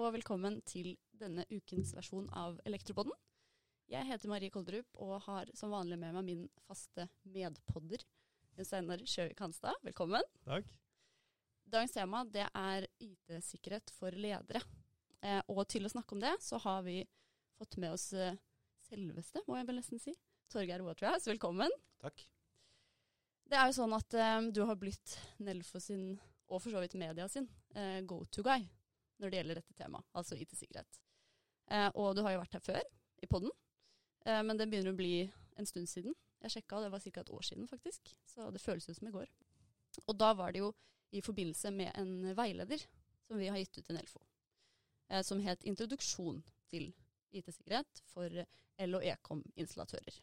og velkommen til denne ukens versjon av Elektropodden. Jeg heter Marie Koldrup og har som vanlig med meg min faste medpodder, Steinar Sjøvik Hanstad. Velkommen. Takk. Dagens tema det er IT-sikkerhet for ledere. Eh, og til å snakke om det, så har vi fått med oss eh, selveste, må jeg vel nesten si, Torgeir Waterhouse. Velkommen. Takk. Det er jo sånn at eh, du har blitt Nelfo sin, og for så vidt media sin, eh, go to guy når det gjelder dette temaet, altså IT-sikkerhet. Eh, og du har jo vært her før, i podden, eh, men det begynner å bli en stund siden. Jeg sjekka, det var ca. et år siden faktisk, så det føles jo som i går. Og da var det jo i forbindelse med en veileder som vi har gitt ut til Nelfo, eh, som het 'Introduksjon til IT-sikkerhet for L- og Ekom-installatører'.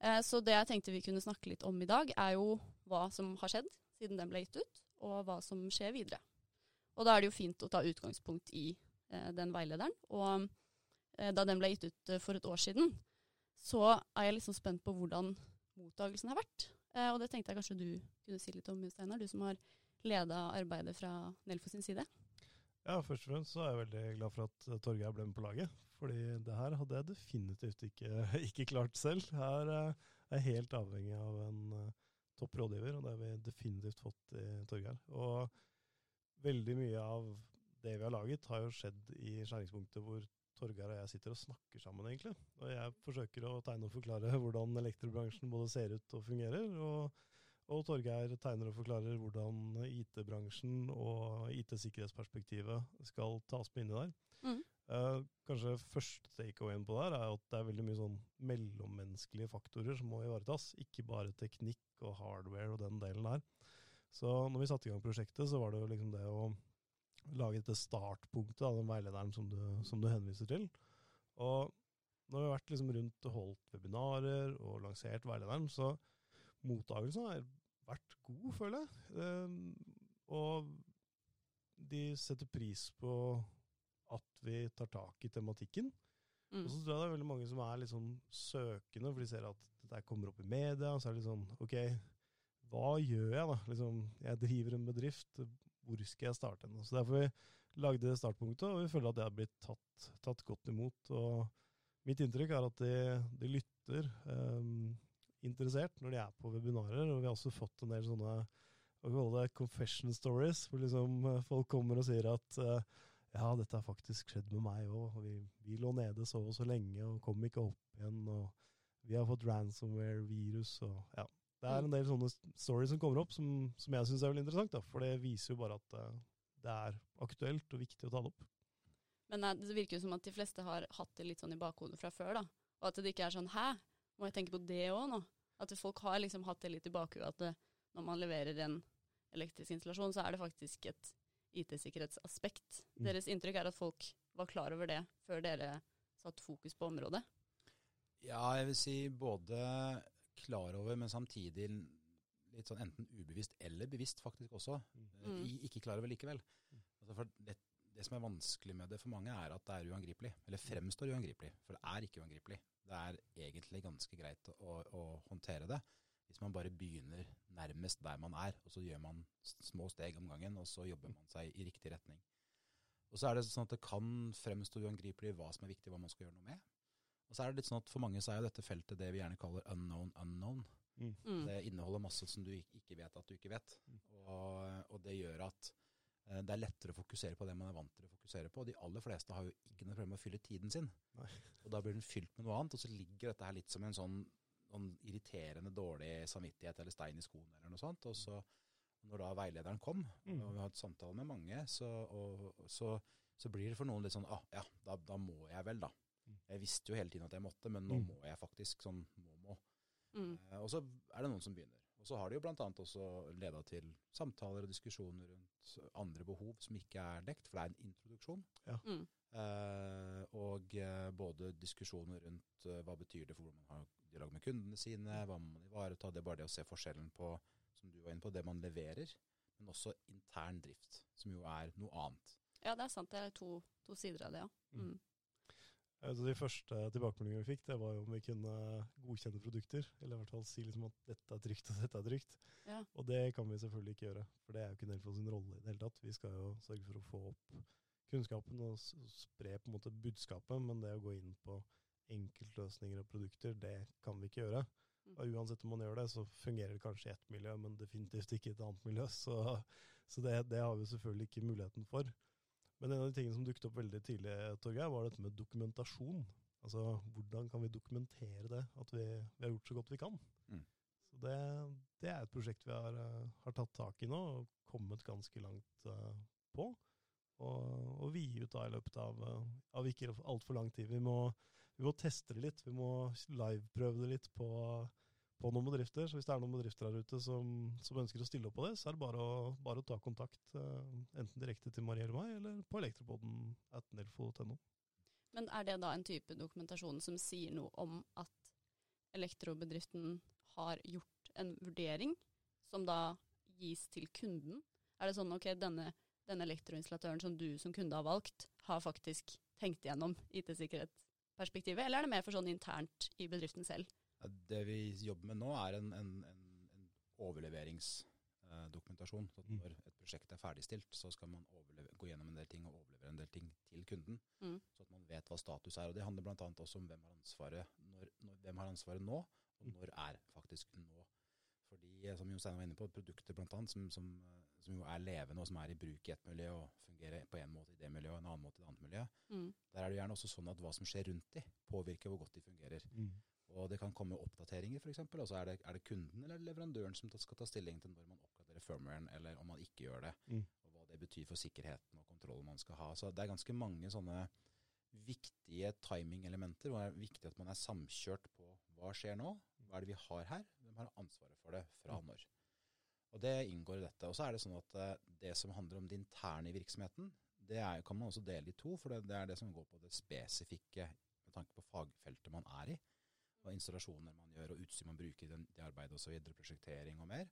Eh, så det jeg tenkte vi kunne snakke litt om i dag, er jo hva som har skjedd siden den ble gitt ut, og hva som skjer videre. Og da er det jo fint å ta utgangspunkt i eh, den veilederen. Og eh, da den ble gitt ut eh, for et år siden, så er jeg liksom spent på hvordan mottagelsen har vært. Eh, og det tenkte jeg kanskje du kunne si litt om, Steinar, du som har leda arbeidet fra Nelfo sin side. Ja, først og fremst så er jeg veldig glad for at eh, Torgeir ble med på laget. Fordi det her hadde jeg definitivt ikke, ikke klart selv. Her eh, er jeg helt avhengig av en topp rådgiver, og det har vi definitivt fått i Torgeir. Og veldig mye av det vi har laget, har jo skjedd i skjæringspunktet hvor Torgeir og jeg sitter og snakker sammen, egentlig. Og jeg forsøker å tegne og forklare hvordan elektrobransjen både ser ut og fungerer. og og Torgeir tegner og forklarer hvordan IT-bransjen og IT-sikkerhetsperspektivet skal tas med inni der. Mm. Eh, kanskje første takeawayen på det er at det er veldig mye sånn mellommenneskelige faktorer som må ivaretas. Ikke bare teknikk og hardware og den delen der. Så når vi satte i gang prosjektet, så var det jo liksom det å lage dette startpunktet av den veilederen som du, som du henviser til. Og når vi har vært liksom rundt og holdt webinarer og lansert veilederen, så mottagelsen har vært god, føler jeg. Um, og de setter pris på at vi tar tak i tematikken. Mm. Og så tror jeg det er veldig mange som er litt sånn søkende, for de ser at dette kommer opp i media, og så er det litt sånn OK, hva gjør jeg da? Liksom, jeg driver en bedrift, hvor skal jeg starte henne? Så derfor vi lagde startpunktet, og vi føler at det har blitt tatt, tatt godt imot. Og mitt inntrykk er at de, de lytter um, interessert når de er på webinarer, og vi har også fått en del sånne hva kaller det, confession stories, hvor liksom eh, folk kommer og sier at uh, ja, dette har faktisk skjedd med meg òg. Vi, vi lå nede så og så lenge og kom ikke opp igjen. Og vi har fått ransomware-virus og ja. Det er en del sånne stories som kommer opp som, som jeg syns er veldig interessant, da, for det viser jo bare at uh, det er aktuelt og viktig å ta det opp. Men det virker jo som at de fleste har hatt det litt sånn i bakhodet fra før, da. Og at det ikke er sånn 'hæ, må jeg tenke på det òg nå'? At folk har liksom hatt det litt i bakhodet at det, når man leverer en elektrisk installasjon, så er det faktisk et IT-sikkerhetsaspekt. Mm. Deres inntrykk er at folk var klar over det før dere satte fokus på området? Ja, jeg vil si både klar over, men samtidig litt sånn enten ubevisst eller bevisst faktisk også. Mm. I, ikke klar over likevel. Altså for det, det som er vanskelig med det for mange, er at det er uangripelig. Eller fremstår uangripelig. For det er ikke uangripelig. Det er egentlig ganske greit å, å håndtere det. Hvis man bare begynner nærmest der man er, og så gjør man små steg om gangen, og så jobber man seg i riktig retning. Og så er det sånn at det kan fremstå uangripelig hva som er viktig, hva man skal gjøre noe med. Og så er det litt sånn at for mange så er jo dette feltet det vi gjerne kaller unknown unknown. Mm. Mm. Det inneholder masse som du ikke vet at du ikke vet. Mm. Og, og det gjør at eh, det er lettere å fokusere på det man er vant til å fokusere på. Og de aller fleste har jo ikke noe problem med å fylle tiden sin. Nei. Og da blir den fylt med noe annet, og så ligger dette her litt som en sånn, sånn irriterende dårlig samvittighet eller stein i skoen eller noe sånt. Og så når da veilederen kom, Mm. og vi har hatt samtale med mange, så, og, så, så blir det for noen litt sånn ah, ja, da, da må jeg vel, da. Mm. Jeg visste jo hele tiden at jeg måtte, men nå Mm. må jeg faktisk sånn må, må. Mm. Eh, og så er det noen som begynner. Og så har det jo bl.a. også leda til samtaler og diskusjoner rundt andre behov som ikke er dekt, for det er en introduksjon. Mm. Eh, og eh, både diskusjoner rundt eh, hva betyr det for hvordan man har dialog med kundene sine, hva må man ivareta, det er bare det å se forskjellen på, som du var inne på, det man leverer, men også intern drift, som jo er noe annet. Ja, det er sant. Det er to, to sider av det, ja. Mm. Altså de første tilbakemeldingene vi fikk, det var jo om vi kunne godkjenne produkter. Eller i hvert fall si liksom at dette er trygt og dette er trygt. Ja. Og det kan vi selvfølgelig ikke gjøre. For det er jo ikke Nelfo sin rolle i det hele tatt. Vi skal jo sørge for å få opp kunnskapen og spre på en måte budskapet, men det å gå inn på enkeltløsninger og produkter, det kan vi ikke gjøre. Mm. Og uansett om man gjør det, så fungerer det kanskje i ett miljø, men definitivt ikke i et annet miljø. Så, så det, det har vi selvfølgelig ikke muligheten for. Men en av de tingene som dukket opp veldig tidlig, Torgeir, var dette med dokumentasjon. Altså hvordan kan vi dokumentere det, at vi, vi har gjort så godt vi kan. Mm. Så det, det er et prosjekt vi har, eh, har tatt tak i nå, og kommet ganske langt uh, på. Og, og vi gir ut da i løpet av, eh, av ikke altfor lang tid. Vi må, vi må teste det litt. Vi må liveprøve det litt på, på noen bedrifter. Så hvis det er noen bedrifter her ute som, som ønsker å stille opp på det, så er det bare å, bare å ta kontakt. eh, enten direkte til Marie eller meg, eller på elektropoden at nelfo.no. Men er det da en type dokumentasjon som sier noe om at elektrobedriften har gjort en vurdering, som da gis til kunden? Er det sånn ok, denne, denne elektroinstallatøren som du som kunde har valgt, har faktisk tenkt igjennom IT-sikkerhetsperspektivet, eller er det mer for sånn internt i bedriften selv? Det vi jobber med nå, er en, en, en, en overleveringsdokumentasjon. Så Mm. når et prosjekt er ferdigstilt, så skal man overleve, gå gjennom en del ting og overlevere en del ting til kunden. Mm. Så at man vet hva status er. Og Det handler bl.a. også om hvem har ansvaret når, når, hvem har ansvaret nå, og Mm. når er faktisk nå. Fordi, eh, som Jon Steinar var inne på, produkter blant annet, som, som, eh, som jo er levende og som er i bruk i et miljø og fungerer på en måte i det miljøet og en annen måte i det andre miljøet. Mm. der er det gjerne også sånn at hva som skjer rundt de, påvirker hvor godt de fungerer. Og det kan komme oppdateringer f.eks., og så er det, er det kunden eller leverandøren som skal ta stilling til når man oppgraderer firmwaren, eller om man ikke gjør det. Mm. Og hva det betyr for sikkerheten og kontrollen man skal ha. Så det er ganske mange sånne viktige timingelementer, hvor det er viktig at man er samkjørt på hva skjer nå, hva er det vi har her, hvem har ansvaret for det, fra Mm. når. Og det inngår i dette. Og så er det sånn at eh, det som handler om det interne i virksomheten, det er, kan man også dele i to, for det, det er det som går på det spesifikke med tanke på fagfeltet man er i, og installasjoner man gjør, og utstyr man bruker i den, det arbeidet osv., prosjektering og mer.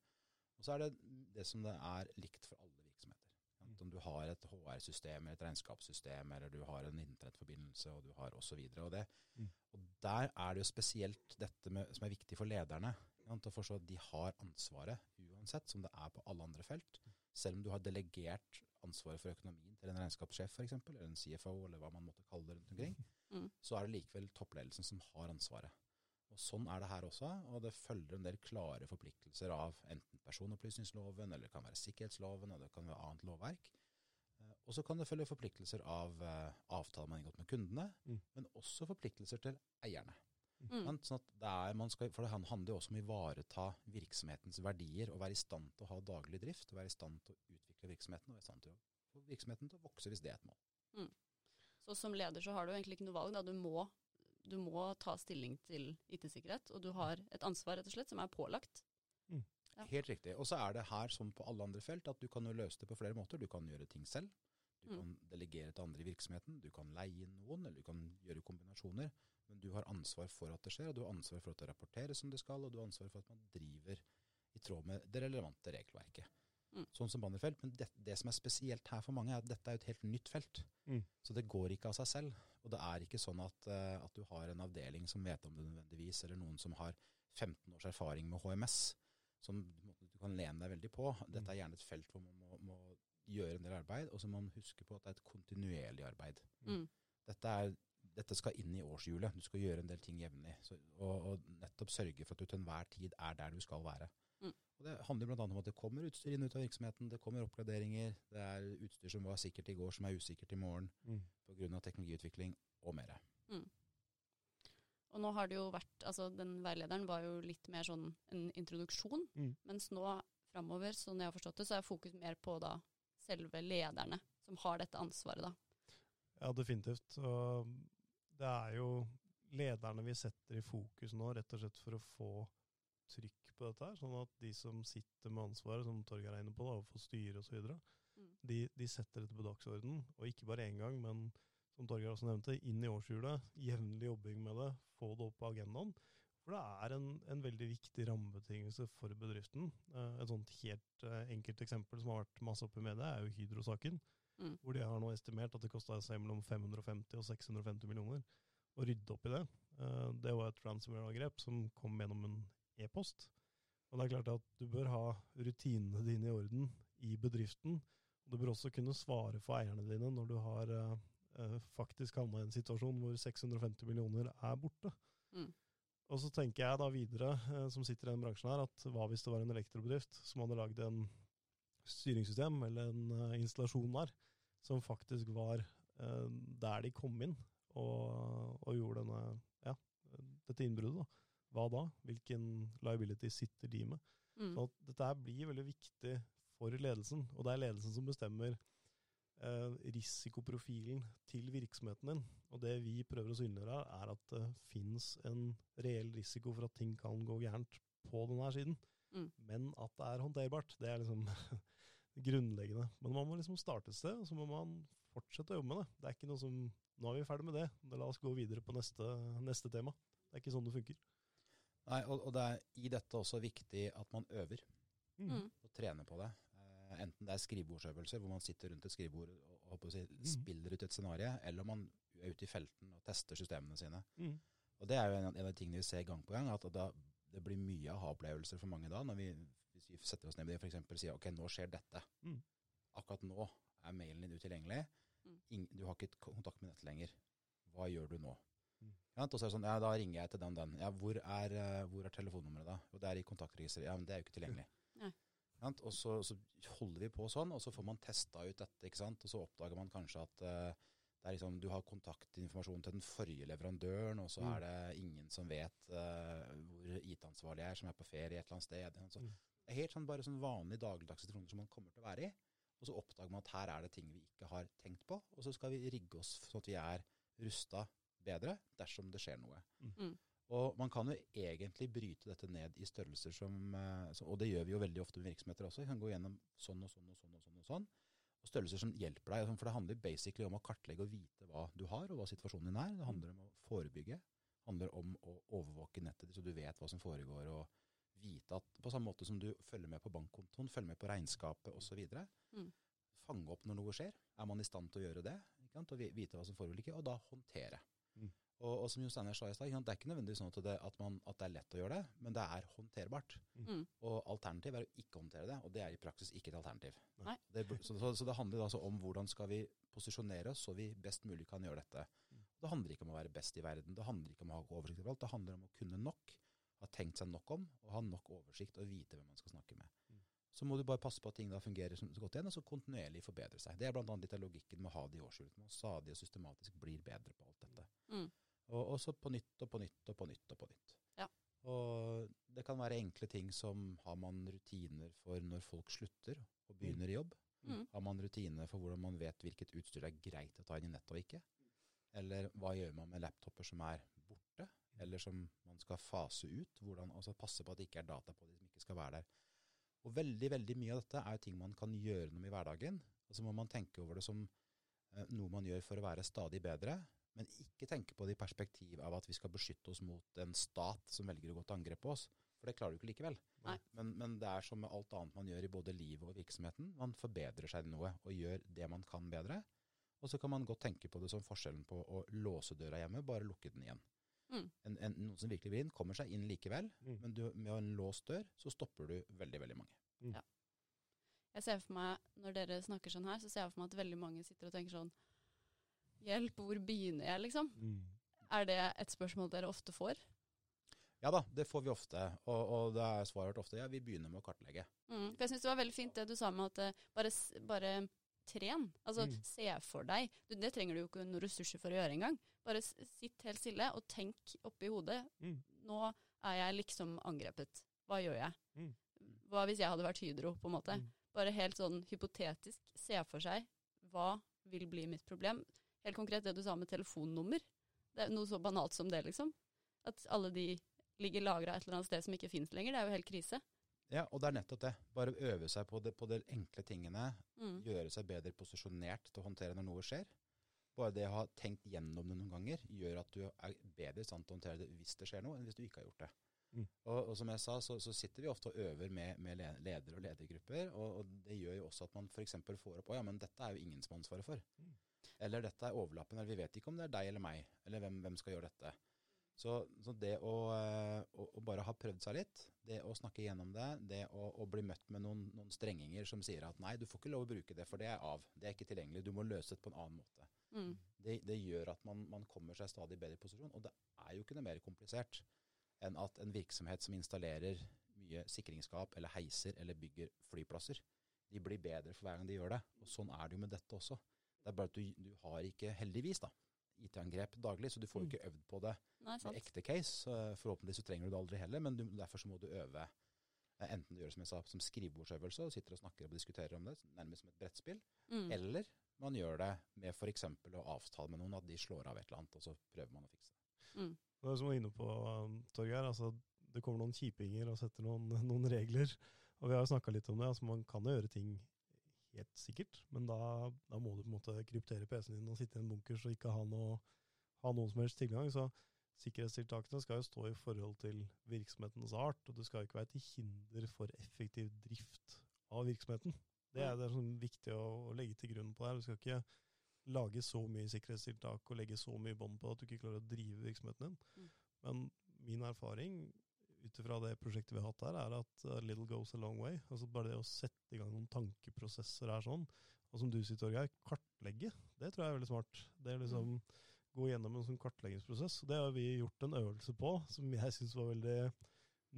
Og så er det det som det er likt for alle virksomheter. Mm. Om du har et HR-system, eller et regnskapssystem, eller du har en internettforbindelse, og du har osv. Og, det- Mm. og der er det jo spesielt dette med, som er viktig for lederne, å forstå at de har ansvaret uansett, som det er på alle andre felt. Selv om du har delegert ansvaret for økonomien til en regnskapssjef f.eks., eller en CFO, eller hva man måtte kalle det rundt omkring, Mm. så er det likevel toppledelsen som har ansvaret. Og Sånn er det her også, og det følger en del klare forpliktelser av enten personopplysningsloven, eller det kan være sikkerhetsloven, eller det kan være annet lovverk. Eh, Og så kan det følge forpliktelser av eh, avtaler man har inngått med kundene, Mm. men også forpliktelser til eierne. Mm. Sånn at det er, man skal, for det handler jo også om å ivareta virksomhetens verdier, og være i stand til å ha daglig drift, og være i stand til å utvikle virksomheten, og være i stand til å få virksomheten til å vokse hvis det er et mål. Så som leder så har du egentlig ikke noe valg. Da. Du, må, du må ta stilling til IT-sikkerhet, og du har et ansvar rett og slett som er pålagt. Ja. Helt riktig. Og så er det her som på alle andre felt at du kan jo løse det på flere måter. Du kan gjøre ting selv. Du Mm. kan delegere til andre i virksomheten. Du kan leie inn noen, eller du kan gjøre kombinasjoner. Men du har ansvar for at det skjer, og du har ansvar for at det rapporteres som det skal, og du har ansvar for at man driver i tråd med det relevante regelverket. Mm. Sånn som på andre felt. Men det, det som er spesielt her for mange, er at dette er et helt nytt felt. Mm. Så det går ikke av seg selv. Og det er ikke sånn at, eh, at du har en avdeling som vet om det nødvendigvis, eller noen som har 15 års erfaring med HMS, som du kan lene deg veldig på. Dette er gjerne et felt hvor man må, må gjøre en del arbeid, og så må man huske på at det er et kontinuerlig arbeid. Mm. Dette, er, dette skal inn i årshjulet. Du skal gjøre en del ting jevnlig. Og, og nettopp sørge for at du til enhver tid er der du skal være. Mm. Og Det handler bl.a. om at det kommer utstyr inn ut av virksomheten, det kommer oppgraderinger, det er utstyr som var sikkert i går, som er usikkert i morgen Mm. pga. teknologiutvikling og mer. Og nå har det jo vært, altså den veilederen var jo litt mer sånn en introduksjon, Mm. mens nå framover, sånn jeg har forstått det, så er fokus mer på da selve lederne som har dette ansvaret da. Ja, definitivt. Og det er jo lederne vi setter i fokus nå, rett og slett for å få trykk på dette her, sånn at de som sitter med ansvaret, som Torgeir er inne på, da, overfor styret osv., Mm. de, de setter dette på dagsordenen, og ikke bare én gang, men som Torgeir også nevnte, inn i årshjulet, jevnlig jobbing med det, få det opp på agendaen. For det er en, en veldig viktig rammebetingelse for bedriften. Eh, et sånt helt eh, enkelt eksempel som har vært masse oppe i media, er jo Hydro-saken Mm. hvor de har nå estimert at det kosta seg mellom 550 og 650 millioner å rydde opp i det. Eh, Det var et ransomware-angrep som kom gjennom en e-post. Og det er klart at du bør ha rutinene dine i orden i bedriften, Du bør også kunne svare for eierne dine når du har eh, eh, faktisk havna i en situasjon hvor 650 millioner er borte. Mm. Og så tenker jeg da videre, eh, som sitter i den bransjen her, at hva hvis det var en elektrobedrift som hadde lagd en styringssystem eller en eh, installasjon der, som faktisk var der de kom inn og, og gjorde denne, ja, dette innbruddet. da. Hva da? Hvilken liability sitter de med? Mm. Så dette her blir veldig viktig for ledelsen, og det er ledelsen som bestemmer eh, risikoprofilen til virksomheten din. Og det vi prøver å synliggjøre, er at det fins en reell risiko for at ting kan gå gærent på denne siden, Mm. men at det er håndterbart. Det er liksom grunnleggende. Men man må liksom starte et sted, og så må man fortsette å jobbe med det. Det er ikke noe som Nå er vi ferdig med det, da la oss gå videre på neste, neste tema. Det er ikke sånn det funker. Nei, og, og det er i dette også viktig at man øver Mm. og trener på det. Eh, enten det er skrivebordsøvelser hvor man sitter rundt et skrivebord og, og si, Mm. spiller ut et scenario, eller man er ute i felten og tester systemene sine. Mm. Og det er jo en, en av de tingene vi ser gang på gang, at da, det blir mye aha-opplevelser for mange da, når vi, hvis vi setter oss ned med det og sier ok, nå skjer dette. Mm. Akkurat nå er mailen din utilgjengelig. Mm. Du har ikke kontakt med nettet lenger. Hva gjør du nå? Ja, og så er det sånn, ja, da ringer jeg til den den. Ja, hvor er, eh, hvor er telefonnummeret da? Og det er i kontaktregisteret. Ja, men det er jo ikke tilgjengelig. Nei. Ja, og så, så holder vi på sånn, og så får man testa ut dette, ikke sant? Og så oppdager man kanskje at uh, det er liksom, du har kontaktinformasjon til den forrige leverandøren, og så Mm. er det ingen som vet uh, hvor IT-ansvarlig er, som er på ferie et eller annet sted. Så Mm. Det er helt sånn bare sånn vanlige dagligdagse situasjoner som man kommer til å være i. Og så oppdager man at her er det ting vi ikke har tenkt på, og så skal vi rigge oss sånn at vi er rusta bedre dersom det skjer noe. Mm. Og man kan jo egentlig bryte dette ned i størrelser som, eh, og det gjør vi jo veldig ofte med virksomheter også. Vi kan gå gjennom sånn og sånn og sånn og sånn. Og sånn. Og størrelser som hjelper deg. For det handler basically om å kartlegge og vite hva du har, og hva situasjonen din er. Det handler om å forebygge. Det handler om å overvåke nettet ditt, så du vet hva som foregår. og vite at På samme måte som du følger med på bankkontoen, følger med på regnskapet osv. Mm. Fange opp når noe skjer. Er man i stand til å gjøre det? Ikke sant? Og vite hva som foreligger, og da håndtere. Mm. Og, og som Jo Steiner sa i stad, det er ikke nødvendigvis sånn at det, at, man, at det er lett å gjøre det, men det er håndterbart. Mm. Og alternativ er å ikke håndtere det, og det er i praksis ikke et alternativ. Nei. Det, så, så, så det handler altså om hvordan skal vi posisjonere oss så vi best mulig kan gjøre dette. Mm. Det handler ikke om å være best i verden, det handler ikke om å ha oversikt over alt, det handler om å kunne nok, ha tenkt seg nok om, og ha nok oversikt og vite hvem man skal snakke med. Mm. Så må du bare passe på at ting da fungerer så godt igjen, og så kontinuerlig forbedre seg. Det er annet litt av logikken med å ha det i årshjulet. Man stadig og systematisk blir bedre på alt dette. Mm. Og, og så på nytt og på nytt og på nytt og på nytt. Ja. Og det kan være enkle ting som har man rutiner for når folk slutter og begynner i jobb. Mm. Har man rutiner for hvordan man vet hvilket utstyr det er greit å ta inn i nettet og ikke? Eller hva gjør man med laptoper som er borte, eller som man skal fase ut? Hvordan, altså Passe på at det ikke er data på de som ikke skal være der. Og veldig veldig mye av dette er jo ting man kan gjøre noe med i hverdagen. Og så må man tenke over det som eh, noe man gjør for å være stadig bedre, men ikke tenke på det i perspektiv av at vi skal beskytte oss mot en stat som velger å gå til angrep på oss. For det klarer du ikke likevel. Men, men det er som med alt annet man gjør i både livet og virksomheten. Man forbedrer seg noe og gjør det man kan bedre. Og så kan man godt tenke på det som forskjellen på å låse døra hjemme, bare lukke den igjen. Mm. En, en, noen som virkelig vil inn, kommer seg inn likevel, Mm. men du, med en låst dør så stopper du veldig, veldig mange. Jeg ser for meg, Når dere snakker sånn her, så ser jeg for meg at veldig mange sitter og tenker sånn Hjelp, hvor begynner jeg, liksom? Mm. Er det et spørsmål dere ofte får? Ja da, det får vi ofte, og, og det er svaret ofte ja, vi begynner med å kartlegge. Mm. For jeg syns det var veldig fint det du sa med at eh, bare, bare tren. Altså Mm. se for deg. Du, det trenger du jo ikke noen ressurser for å gjøre engang. Bare sitt helt stille og tenk oppi hodet. Mm. Nå er jeg liksom angrepet. Hva gjør jeg? Mm. Hva hvis jeg hadde vært Hydro, på en måte? Mm. Bare helt sånn hypotetisk se for seg hva vil bli mitt problem. Helt konkret det du sa med telefonnummer. Det er noe så banalt som det, liksom. At alle de ligger lagra et eller annet sted som ikke fins lenger. Det er jo helt krise. Ja, og det er nettopp det. Bare øve seg på det, på de enkle tingene. Mm. Gjøre seg bedre posisjonert til å håndtere når noe skjer. Bare det å ha tenkt gjennom det noen ganger, gjør at du er bedre i stand til å håndtere det hvis det skjer noe, enn hvis du ikke har gjort det. Mm. Og, og som jeg sa, så, så sitter vi ofte og øver med, med ledere og ledergrupper, og, og det gjør jo også at man f.eks. får opp Å ja, men dette er jo ingen som har ansvaret for. Mm. Eller dette er overlappende, eller vi vet ikke om det er deg eller meg, eller hvem, hvem skal gjøre dette. Så, så det å, eh, å, å bare ha prøvd seg litt, det å snakke gjennom det, det å, å bli møtt med noen, noen strenginger som sier at nei, du får ikke lov å bruke det, for det er av. Det er ikke tilgjengelig. Du må løse det på en annen måte. Mm. Det, det gjør at man, man kommer seg stadig bedre i posisjon. Og det er jo ikke noe mer komplisert enn at en virksomhet som installerer mye sikringsskap eller heiser eller bygger flyplasser, de blir bedre for hver gang de gjør det. Og sånn er det jo med dette også. Det er bare at du, du har ikke, heldigvis, da, IT-angrep daglig, så du får jo ikke øvd på det Nei, med ekte case. Eh, Forhåpentligvis så trenger du det aldri heller, men du, derfor så må du øve. eh, Enten du gjør det som jeg sa, som skrivebordsøvelse, og sitter og snakker og diskuterer om det, nærmest som et brettspill, Mm. eller man gjør det med f.eks. å avtale med noen at de slår av et eller annet, og så prøver man å fikse det. Mm. Det er som du var inne på, Torgeir. Altså, det kommer noen kjipinger og setter noen, noen regler. Og vi har jo snakka litt om det. Altså, man kan jo gjøre ting helt sikkert, men da, da må du på en måte kryptere PC-en din og sitte i en bunkers og ikke ha, noe, ha noen som helst tilgang. Så sikkerhetstiltakene skal jo stå i forhold til virksomhetens art, og det skal jo ikke være til hinder for effektiv drift av virksomheten. Det er det er viktig å, å legge til grunn på det her. Du skal ikke lage så mye sikkerhetstiltak og legge så mye bånd på at du ikke klarer å drive virksomheten din. Mm. Men min erfaring ut ifra det prosjektet vi har hatt her, er at uh, little goes a long way. Altså Bare det å sette i gang noen tankeprosesser er sånn, og som du sier, Torgeir, kartlegge, det tror jeg er veldig smart. Det er liksom gå gjennom en sånn kartleggingsprosess. Det har vi gjort en øvelse på, som jeg syns var veldig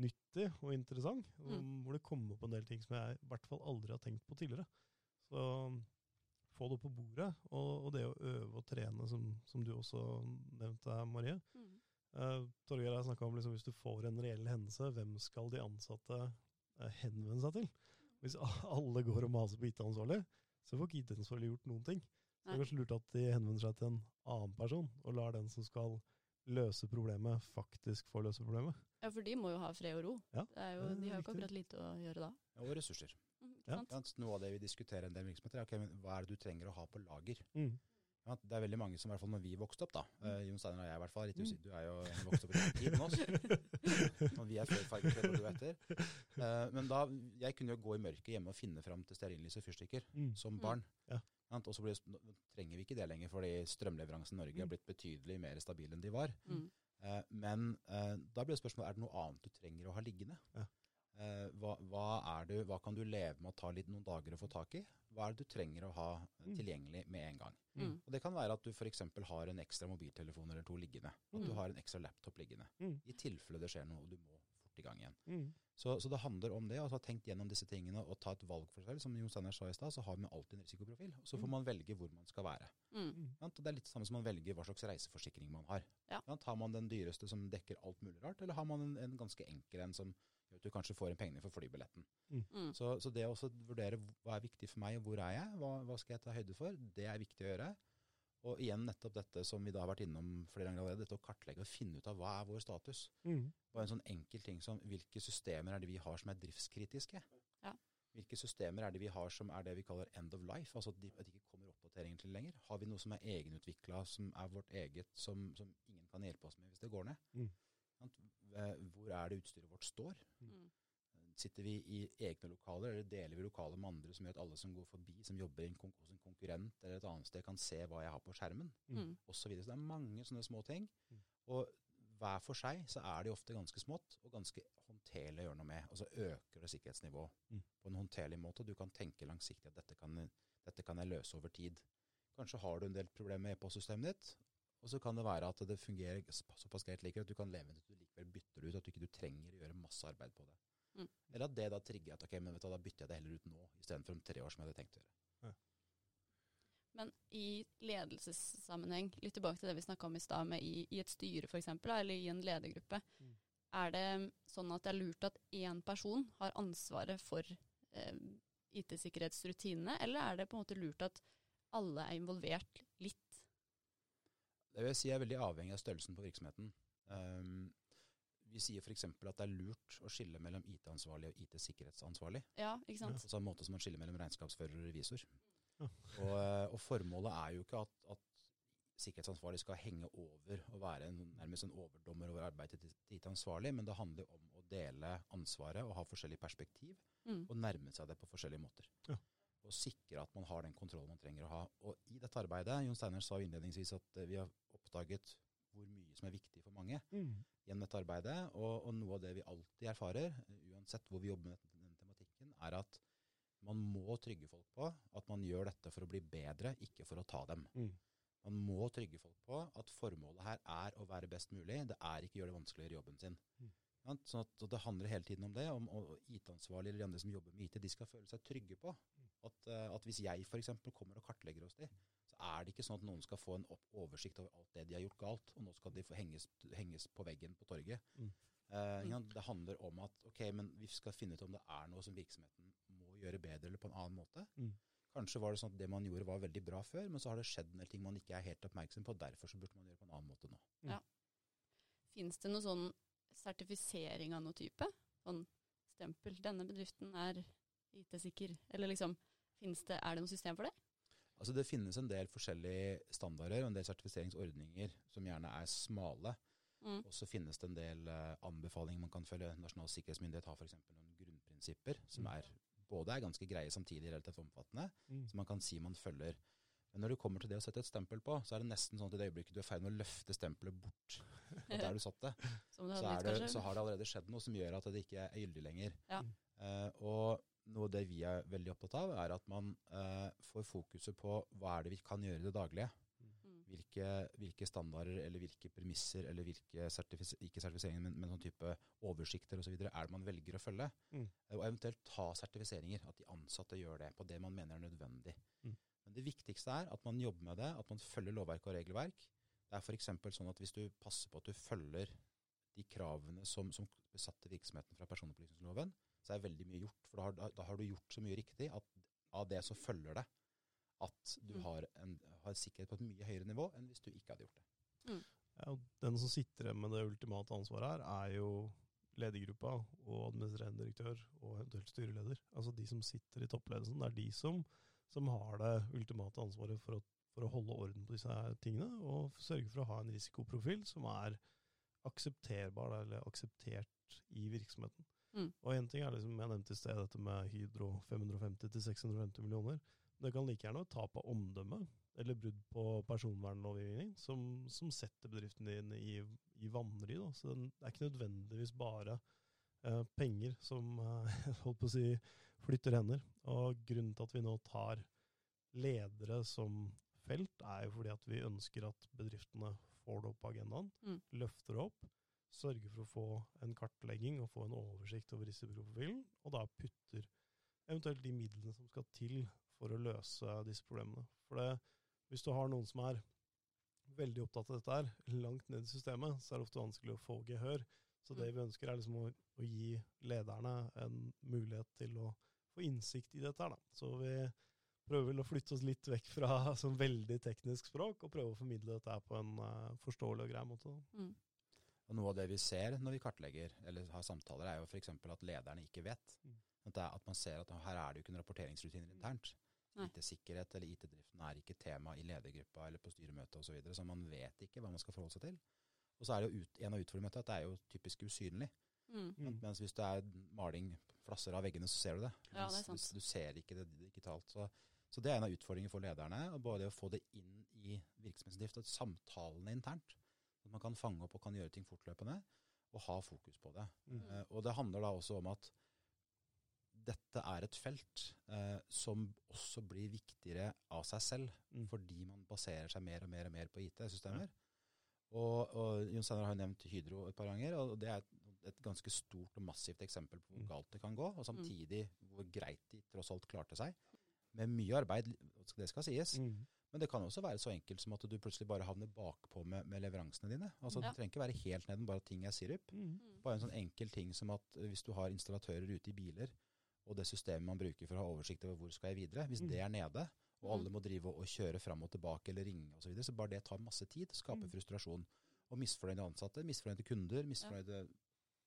nyttig og interessant. Mm. Hvor det kommer opp en del ting som jeg i hvert fall aldri har tenkt på tidligere. Så få det på bordet, og, og det å øve og trene, som, som du også nevnte, Marie. Mm. Uh, Torgeir har snakka om liksom, hvis du får en reell hendelse, hvem skal de ansatte eh, henvende seg til? Hvis alle går og maser på IT-ansvarlig, så får ikke IT-ansvarlig gjort noen ting. Så det er kanskje lurt at de henvender seg til en annen person, og lar den som skal løse problemet, faktisk får løse problemet. Ja, for de må jo ha fred og ro. Ja, Det er jo, det er de har jo ikke akkurat lite å gjøre da. Og ressurser. Mm, ikke Ja. sant? Ja, Noe av det vi diskuterer en del virksomheter, er okay, men hva er det du trenger å ha på lager? Mm. Ja, det er veldig mange som i hvert fall når vi vokste opp, da. Uh, Jon Steiner og jeg i hvert fall. Litt Mm. usikker. Du er jo vokst opp i den tiden også. oss. Og vi er før fargekledd og du etter. Eh, men da, jeg kunne jo gå i mørket hjemme og finne fram til stearinlys og fyrstikker Mm. som Mm. barn. Ja. Og så blir det, nå trenger vi ikke det lenger, fordi strømleveransen i Norge Mm. har blitt betydelig mer stabil enn de var. Mm. Eh, men eh, da blir det spørsmålet, er det noe annet du trenger å ha liggende? Ja. Eh, hva, hva, er du, hva kan du leve med å ta litt noen dager å få tak i? Hva er det du trenger å ha eh, Mm. tilgjengelig med en gang? Mm. Og Det kan være at du f.eks. har en ekstra mobiltelefon eller to liggende. At du Mm. har en ekstra laptop liggende. Mm. I tilfelle det skjer noe og du må fort i gang igjen. Mm. Så, så det handler om det, altså ha tenkt gjennom disse tingene og ta et valg for seg selv. Som Jon Steinar sa i stad, så har vi alltid en risikoprofil. Og så får Mm. man velge hvor man skal være. Mm. Mm. Det er litt det samme som man velger hva slags reiseforsikring man har. Ja. Sant? Har man den dyreste som dekker alt mulig rart, eller har man en, en ganske enkel en som gjør at du kanskje får en penge for flybilletten. Mm. Så, så det å også vurdere hva er viktig for meg, og hvor er jeg, hva, hva skal jeg ta høyde for, det er viktig å gjøre. Og igjen nettopp dette som vi da har vært innom flere ganger allerede, dette å kartlegge og finne ut av hva er vår status. Mm. Bare en sånn enkel ting som hvilke systemer er det vi har som er driftskritiske? Ja. Hvilke systemer er det vi har som er det vi kaller end of life, altså at de, at de ikke kommer oppdateringer til lenger? Har vi noe som er egenutvikla, som er vårt eget, som, som ingen kan hjelpe oss med hvis det går ned? Mm. Hvor er det utstyret vårt står? Mm. Sitter vi i egne lokaler, eller deler vi lokaler med andre som gjør at alle som går forbi, som jobber i en kon hos en konkurrent eller et annet sted, kan se hva jeg har på skjermen? Mm. og så, videre. så det er mange sånne små ting. Mm. Og hver for seg så er de ofte ganske smått og ganske håndterlig å gjøre noe med. Og så øker det sikkerhetsnivået Mm. på en håndterlig måte. Du kan tenke langsiktig at dette kan, dette kan jeg løse over tid. Kanskje har du en del problemer med e-postsystemet ditt, og så kan det være at det fungerer såpass greit likevel at du kan leve med det du likevel bytter det ut, at du ikke du trenger å gjøre masse arbeid på det. Mm. Eller at det da trigger at ok, men vet du, da bytter jeg det heller ut nå, istedenfor om tre år som jeg hadde tenkt å gjøre. Men i ledelsessammenheng, litt tilbake til det vi snakka om i stad, med i, i et styre f.eks., eller i en ledergruppe, Mm. er det sånn at det er lurt at én person har ansvaret for eh, IT-sikkerhetsrutinene, eller er det på en måte lurt at alle er involvert litt? Det vil jeg si er veldig avhengig av størrelsen på virksomheten. Um, vi sier f.eks. at det er lurt å skille mellom IT-ansvarlig og IT-sikkerhetsansvarlig. Ja, ikke sant? På samme måte som man skiller mellom regnskapsfører og revisor. Ja. Og, eh, og formålet er jo ikke at, at sikkerhetsansvarlig skal henge over og være en, nærmest en overdommer over arbeidet til til IT-ansvarlig, men det handler om å dele ansvaret og ha forskjellig perspektiv, Mm. og nærme seg det på forskjellige måter. Ja. Og sikre at man har den kontrollen man trenger å ha. Og i dette arbeidet, Jon Steiner sa innledningsvis at eh, vi har oppdaget hvor mye som er viktig for mange Mm. gjennom dette arbeidet. Og, og noe av det vi alltid erfarer, uansett hvor vi jobber med denne tematikken, er at man må trygge folk på at man gjør dette for å bli bedre, ikke for å ta dem. Mm. Man må trygge folk på at formålet her er å være best mulig. Det er ikke å gjøre det vanskeligere jobben sin. Mm. Ja, sånn at, så Det handler hele tiden om det. om IT-ansvarlige eller de andre som jobber med IT, de skal føle seg trygge på at, eh, at hvis jeg f.eks. kommer og kartlegger hos dem, så er det ikke sånn at noen skal få en opp oversikt over alt det de har gjort galt, og nå skal de få henges, henges på veggen på torget. Mm. Eh, Mm. ja, det handler om at ok, men vi skal finne ut om det er noe som virksomheten må gjøre bedre eller på en annen måte. Mm. Kanskje var det sånn at det man gjorde var veldig bra før, men så har det skjedd en del ting man ikke er helt oppmerksom på. Derfor så burde man gjøre det på en annen måte nå. Fins det noe sånn sertifisering av noe type? Sånn stempel. Denne bedriften er IT-sikker. Eller liksom, det, er det noe system for det? Altså Det finnes en del forskjellige standarder og en del sertifiseringsordninger som gjerne er smale. Mm. Og så finnes det en del eh, anbefalinger man kan følge. Nasjonal sikkerhetsmyndighet har f.eks. noen grunnprinsipper som Mm. er, både er ganske greie samtidig relativt omfattende, Mm. som man kan si man følger. Men når du kommer til det å sette et stempel på, så er det nesten sånn at i det øyeblikket du er i ferd med å løfte stempelet bort fra der du satt det, Som det så, er det, så har det allerede skjedd noe som gjør at det ikke er gyldig lenger. Ja. Uh, og noe av det vi er veldig opptatt av, er at man eh, får fokuset på hva er det vi kan gjøre i det daglige. Mm. Hvilke, hvilke standarder eller hvilke premisser eller hvilke sertifis ikke sertifiseringer, men, men sånn type oversikter osv. er det man velger å følge. Mm. Og eventuelt ta sertifiseringer, at de ansatte gjør det på det man mener er nødvendig. Mm. Men det viktigste er at man jobber med det, at man følger lovverk og regelverk. Det er f.eks. sånn at hvis du passer på at du følger de kravene som, som besatte virksomheten fra personopplysningsloven, så er veldig mye gjort. For da har, da, da har du gjort så mye riktig at av det så følger det at du Mm. har, en, har sikkerhet på et mye høyere nivå enn hvis du ikke hadde gjort det. Ja, den som sitter igjen med det ultimate ansvaret her, er jo ledergruppa og administrerende direktør og eventuelt styreleder. Altså de som sitter i toppledelsen. Det er de som, som har det ultimate ansvaret for å, for å holde orden på disse tingene, og sørge for å ha en risikoprofil som er aksepterbar, eller akseptert i virksomheten. Mm. Og en ting er liksom, jeg nevnte i sted dette med Hydro 550-650 millioner. Det kan like gjerne være tap av omdømme eller brudd på personvernlovgivning som, som setter bedriften din i, i vanry. Da. Så det er ikke nødvendigvis bare eh, penger som eh, holdt på å si, flytter hender. Og grunnen til at vi nå tar ledere som felt, er jo fordi at vi ønsker at bedriftene får det opp på agendaen, Mm. løfter det opp, sørger for å få en kartlegging og få en oversikt over risikoprofilen, og da putter eventuelt de midlene som skal til for å løse disse problemene. For det, hvis du har noen som er veldig opptatt av dette her, langt ned i systemet, så er det ofte vanskelig å få gehør. Så det vi ønsker er liksom å, å gi lederne en mulighet til å få innsikt i dette her. Da. Så vi prøver vel å flytte oss litt vekk fra sånn veldig teknisk språk, og prøve å formidle dette her på en uh, forståelig og grei måte. Mm. Og Noe av det vi ser når vi kartlegger eller har samtaler, er jo f.eks. at lederne ikke vet. Mm. At, det er, at man ser at her er det jo ikke noen rapporteringsrutiner internt. IT-sikkerhet eller IT-driften er ikke tema i ledergruppa eller på styremøtet osv. Så, videre, så man vet ikke hva man skal forholde seg til. Og så er det jo ut, en av utfordringene med at det er jo typisk usynlig. Mm. Mm. Mens hvis det er maling, flasser av veggene, så ser du det. Ja, det er sant. Du, du ser ikke det digitalt. Så, så det er en av utfordringene for lederne. og Både det å få det inn i virksomhetsdrift, og samtalene internt. At man kan fange opp og kan gjøre ting fortløpende, og ha fokus på det. Mm. Eh, og det handler da også om at dette er et felt eh, som også blir viktigere av seg selv, Mm. fordi man baserer seg mer og mer og mer på IT-systemer. Og, og Jon Steinar har jo nevnt Hydro et par ganger, og det er et, et ganske stort og massivt eksempel på hvor Mm. galt det kan gå, og samtidig hvor greit de tross alt klarte seg. Med mye arbeid, det skal sies. Mm. Men det kan også være så enkelt som at du plutselig bare havner bakpå med, med leveransene dine. Altså Ja. Det trenger ikke være helt neden, bare at ting er sirup. Mm. Mm. Bare en sånn enkel ting som at eh, hvis du har installatører ute i biler, og det systemet man bruker for å ha oversikt over hvor skal jeg videre, hvis Mm. det er nede, og Mm. alle må drive og kjøre fram og tilbake eller ringe osv., så, videre, så bare det tar masse tid, skaper Mm. frustrasjon. Og misfornøyde ansatte, misfornøyde kunder, misfornøyde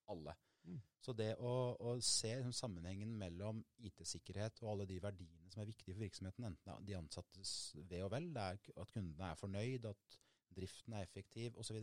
alle. Mm. Så det å, å se liksom, sammenhengen mellom IT-sikkerhet og alle de verdiene som er viktige for virksomheten, enten det er de ansattes ve og vel, det er at kundene er fornøyd, at driften er effektiv osv.,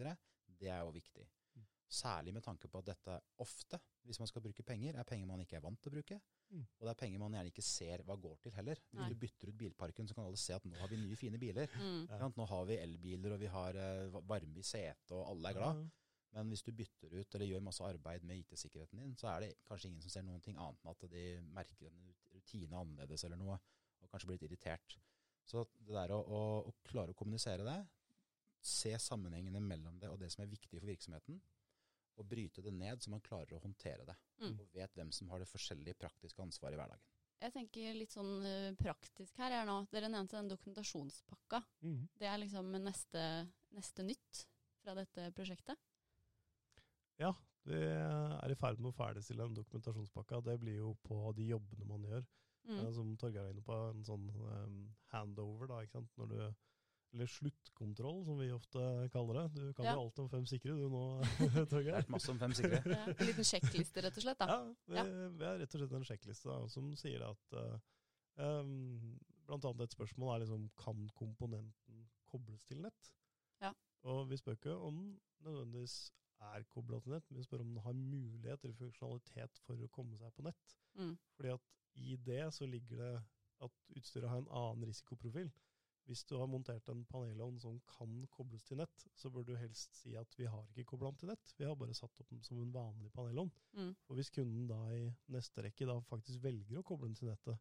det er jo viktig. Mm. Særlig med tanke på at dette ofte, hvis man skal bruke penger, er penger man ikke er vant til å bruke. Mm. Og det er penger man gjerne ikke ser hva går til heller. Hvis Nei. du bytter ut bilparken, så kan alle se at nå har vi nye, fine biler. Mm. Ja. Nå har vi elbiler, og vi har eh, varme i setet, og alle er glad. Ja, Men hvis du bytter ut eller gjør masse arbeid med IT-sikkerheten din, så er det kanskje ingen som ser noen ting annet enn at de merker en rutine annerledes eller noe, og kanskje blir litt irritert. Så det der å, å, å klare å kommunisere det, se sammenhengene mellom det og det som er viktig for virksomheten, og bryte det ned så man klarer å håndtere det, Mm. og vet hvem som har det forskjellige praktiske ansvaret i hverdagen. Jeg tenker litt sånn eh, praktisk her er nå. Dere nevnte den dokumentasjonspakka. Mm. Det er liksom neste, neste nytt fra dette prosjektet. Ja, vi er i ferd med å ferdigstille den dokumentasjonspakka. Det blir jo på de jobbene man gjør. Mm. Eh, Som Torgeir er inne på, en sånn um, handover, da, ikke sant. Når du, eller sluttkontroll, som vi ofte kaller det. Du kan Ja. jo alt om fem sikre, du nå, Torgeir. Lært masse om fem sikre. Ja, en liten sjekkliste, rett og slett. da. Ja, vi, Ja. vi har rett og slett en sjekkliste da, som sier at uh, um, Blant annet et spørsmål er liksom Kan komponenten kobles til nett? Ja. Og vi spør ikke om den nødvendigvis er kobla til nett, men vi spør om den har mulighet eller funksjonalitet for å komme seg på nett. Mm. Fordi at i det så ligger det at utstyret har en annen risikoprofil. Hvis du har montert en panelovn som kan kobles til nett, så bør du helst si at vi har ikke kobla den til nett, vi har bare satt opp den som en vanlig panelovn. Mm. Og hvis kunden da i neste rekke da faktisk velger å koble den til nettet,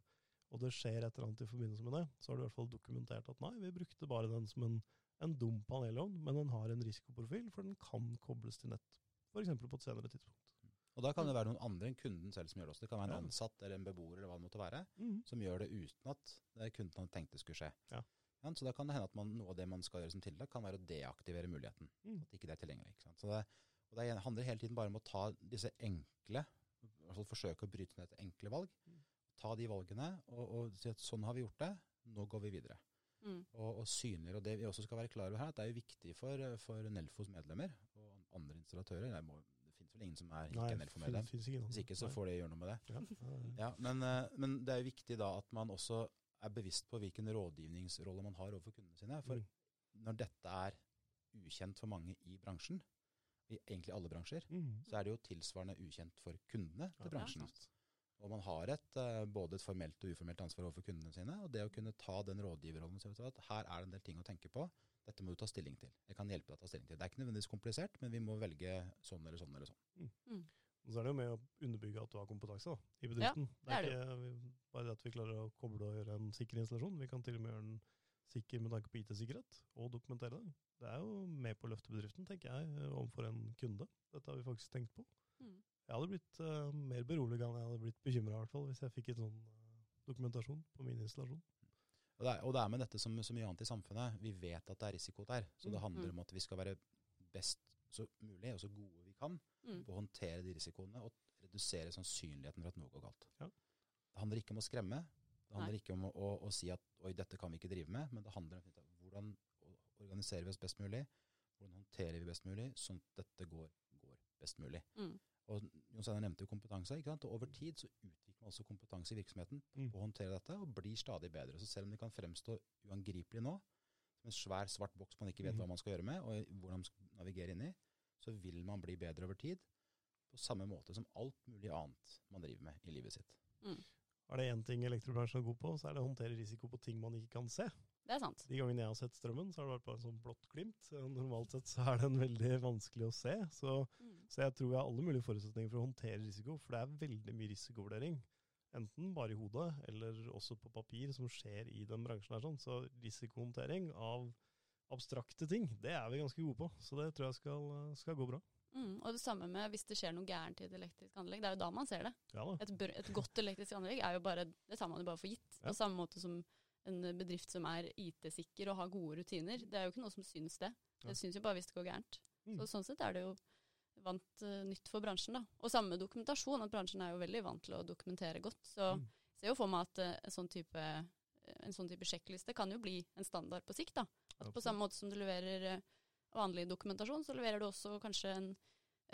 og det skjer et eller annet i forbindelse med det, så har du i hvert fall dokumentert at nei, vi brukte bare den som en, en dum panellovn, men den har en risikoprofil, for den kan kobles til nett, f.eks. på et senere tidspunkt. Og da kan det være noen andre enn kunden selv som gjør det også. Det kan være en ansatt eller en beboer eller hva det måtte være, mm. som gjør det uten at det er kunden hadde tenkt det skulle skje. Ja. Ja, så da kan det hende at man, noe av det man skal gjøre som tiltak, kan være å deaktivere muligheten. Mm. At ikke det er tilgjengelig. Så det, og det handler hele tiden bare om å ta disse enkle, altså forsøke å bryte ned et enkle valg. Mm. Ta de valgene og, og si at sånn har vi gjort det, nå går vi videre. Mm. Og, og synliggjøre. Og det vi også skal være klar over her, at det er jo viktig for, for Nelfos medlemmer og andre installatører. Det, må, det finnes vel ingen som er ikke Nei, Nelfo-medlem. Hvis ikke, så får det gjøre noe med det. Ja, ja, ja. Ja, men, eh, men det er jo viktig da at man også er bevisst på hvilken rådgivningsrolle man har overfor kundene sine. For Mm. når dette er ukjent for mange i bransjen, i egentlig alle bransjer, mm. så er det jo tilsvarende ukjent for kundene til Ja, bransjen. sant. Og man har et, eh, både et formelt og uformelt ansvar overfor kundene sine. Og det å kunne ta den rådgiverrollen og si at her er det en del ting å tenke på. Dette må du ta stilling til. Jeg kan hjelpe deg å ta stilling til. Det er ikke nødvendigvis komplisert, men vi må velge sånn eller sånn eller sånn. Og så er det jo med å underbygge at du har kompetanse da, i bedriften. det er det ikke vi- bare det at vi klarer å koble og gjøre en sikker installasjon. Vi kan til og med gjøre den sikker med tanke på IT-sikkerhet, og dokumentere det. Det er jo med på å løfte bedriften, tenker jeg, overfor en kunde. Dette har vi faktisk tenkt på. Jeg hadde blitt uh, mer beroliget enn jeg hadde blitt bekymra, i hvert fall, hvis jeg fikk en sånn eh, dokumentasjon på min installasjon. Og det, er, og det er med dette som så mye annet i samfunnet. Vi vet at det er risiko der. Så det Mm. handler Mm. om at vi skal være best så mulig og så gode vi kan Mm. på å håndtere de risikoene og redusere sannsynligheten for at noe går galt. Ja. Det handler ikke om å skremme. Det handler Nei. ikke om å, å, å si at oi, dette kan vi ikke drive med, men det handler om hvordan organiserer vi oss best mulig, hvordan håndterer vi best mulig, sånn at dette går, går best mulig. Mm. Og Jon Steinar nevnte jo kompetanse. ikke sant? Og over tid så utvikler man også kompetanse i virksomheten Mm. på å håndtere dette, og blir stadig bedre. Så selv om det kan fremstå uangripelig nå, som en svær svart boks man ikke vet hva man skal gjøre med, og hvordan man skal navigere inn i, så vil man bli bedre over tid. På samme måte som alt mulig annet man driver med i livet sitt. Mm. Er det én ting elektrobransjen er god på, så er det å håndtere risiko på ting man ikke kan se. Det er sant. De gangene jeg har sett strømmen, så har det vært bare en sånn blått glimt. Normalt sett så er den veldig vanskelig å se. Så, Mm. Så jeg tror jeg har alle mulige forutsetninger for å håndtere risiko, for det er veldig mye risikovurdering. Enten bare i hodet, eller også på papir, som skjer i den bransjen her. Sånn. Så risikohåndtering av abstrakte ting, det er vi ganske gode på. Så det tror jeg skal, skal gå bra. Mm. Og det samme med hvis det skjer noe gærent i et elektrisk anlegg. Det er jo da man ser det. Ja. Et, et godt elektrisk anlegg er jo bare, det tar man jo bare for gitt. Ja. På samme måte som en bedrift som er IT-sikker og har gode rutiner. Det er jo ikke noe som syns det. Det syns jo bare hvis det går gærent. Mm. Så sånn sett er det jo vant uh, nytt for bransjen, da. Og samme dokumentasjon, at bransjen er jo veldig vant til å dokumentere godt. Så Mm. ser jo for meg at uh, en sånn type en sånn type sjekkliste kan jo bli en standard på sikt. da. At på samme måte som du leverer eh, vanlig dokumentasjon, så leverer du også kanskje en,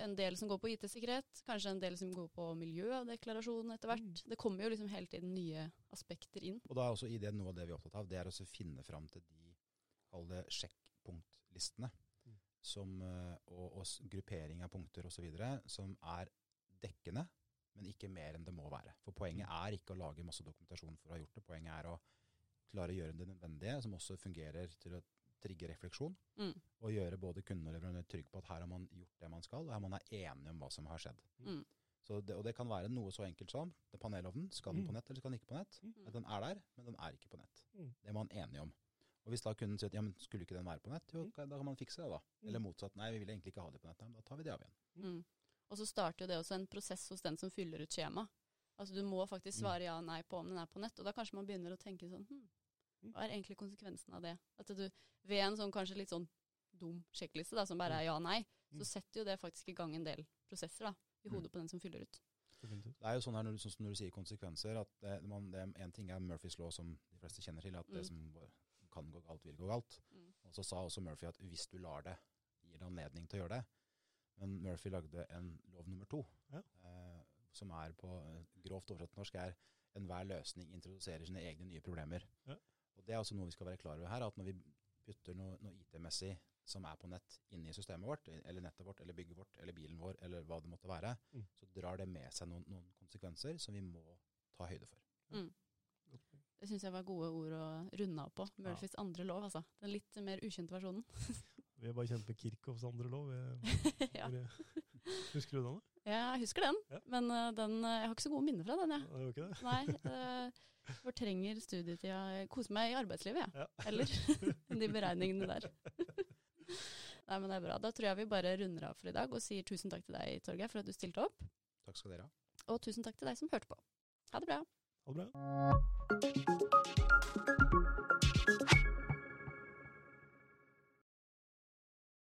en del som går på IT-sikkerhet, kanskje en del som går på miljødeklarasjon etter hvert. Mm. Det kommer jo liksom hele tiden nye aspekter inn. Og da er også i det noe av det vi er opptatt av, det er å finne fram til de kall det sjekkpunktlistene. Mm. som, eh, og, og gruppering av punkter osv. som er dekkende, men ikke mer enn det må være. For poenget er ikke å lage masse dokumentasjon for å ha gjort det. Poenget er å klare å gjøre det nødvendige, som også fungerer til å trigge refleksjon. Mm. Og gjøre både kunden og leverandør trygg på at her har man gjort det man skal, og her man er enige om hva som har skjedd. Mm. Så det, og det kan være noe så enkelt som det panelovnen. Skal den Mm. på nett, eller skal den ikke på nett? Mm. Den er der, men den er ikke på nett. Mm. Det er man enige om. Og hvis da kunden sier at ja, men skulle ikke den være på nett, jo, Mm. da kan man fikse det da. Mm. Eller motsatt, nei, vi vil egentlig ikke ha det på nett, Nei, men da tar vi det av igjen. Mm. Og så starter jo det også en prosess hos den som fyller ut skjema. Altså Du må faktisk Mm. svare ja og nei på om den er på nett, og da kanskje man begynner å tenke sånn hm, Mm. Hva er egentlig konsekvensen av det? At du ved en sånn kanskje litt sånn dum sjekkliste da, som bare er ja og nei, Mm. så setter jo det faktisk i gang en del prosesser da, i Mm. hodet på den som fyller ut. Det er jo sånn her når du, sånn når du sier konsekvenser, at det, man, det, en ting er Murphys law, som de fleste kjenner til, at Mm. det som kan gå galt, vil gå galt. Mm. Og så sa også Murphy at hvis du lar det, gir det anledning til å gjøre det. Men Murphy lagde en lov nummer to, Ja. eh, som er på eh, grovt oversatt norsk, er enhver løsning introduserer sine egne nye problemer. Ja. Og Det er også noe vi skal være klar over her, at når vi putter noe, noe IT-messig som er på nett inni i systemet vårt, eller nettet vårt, eller bygget vårt, eller bilen vår, eller hva det måtte være, Mm. så drar det med seg noen, noen konsekvenser som vi må ta høyde for. Mm. Det syns jeg var gode ord å runde av på. Murphys andre lov, altså. Den litt mer ukjente versjonen. Vi er bare kjent med Kirchhoffs andre lov. Ja. husker du den? da? Ja, Jeg husker den, Ja. men eh, den, eh, jeg har ikke så gode minner fra den, jeg. Ja, det det? Nei, uh, fortrenger studietida. Jeg koser meg i arbeidslivet, jeg. Ja. Eller de beregningene der. Nei, men det er bra. Da tror jeg vi bare runder av for i dag og sier tusen takk til deg, Torgeir, for at du stilte opp. Takk skal dere ha. Og tusen takk til deg som hørte på. Ha det bra. Ha det bra.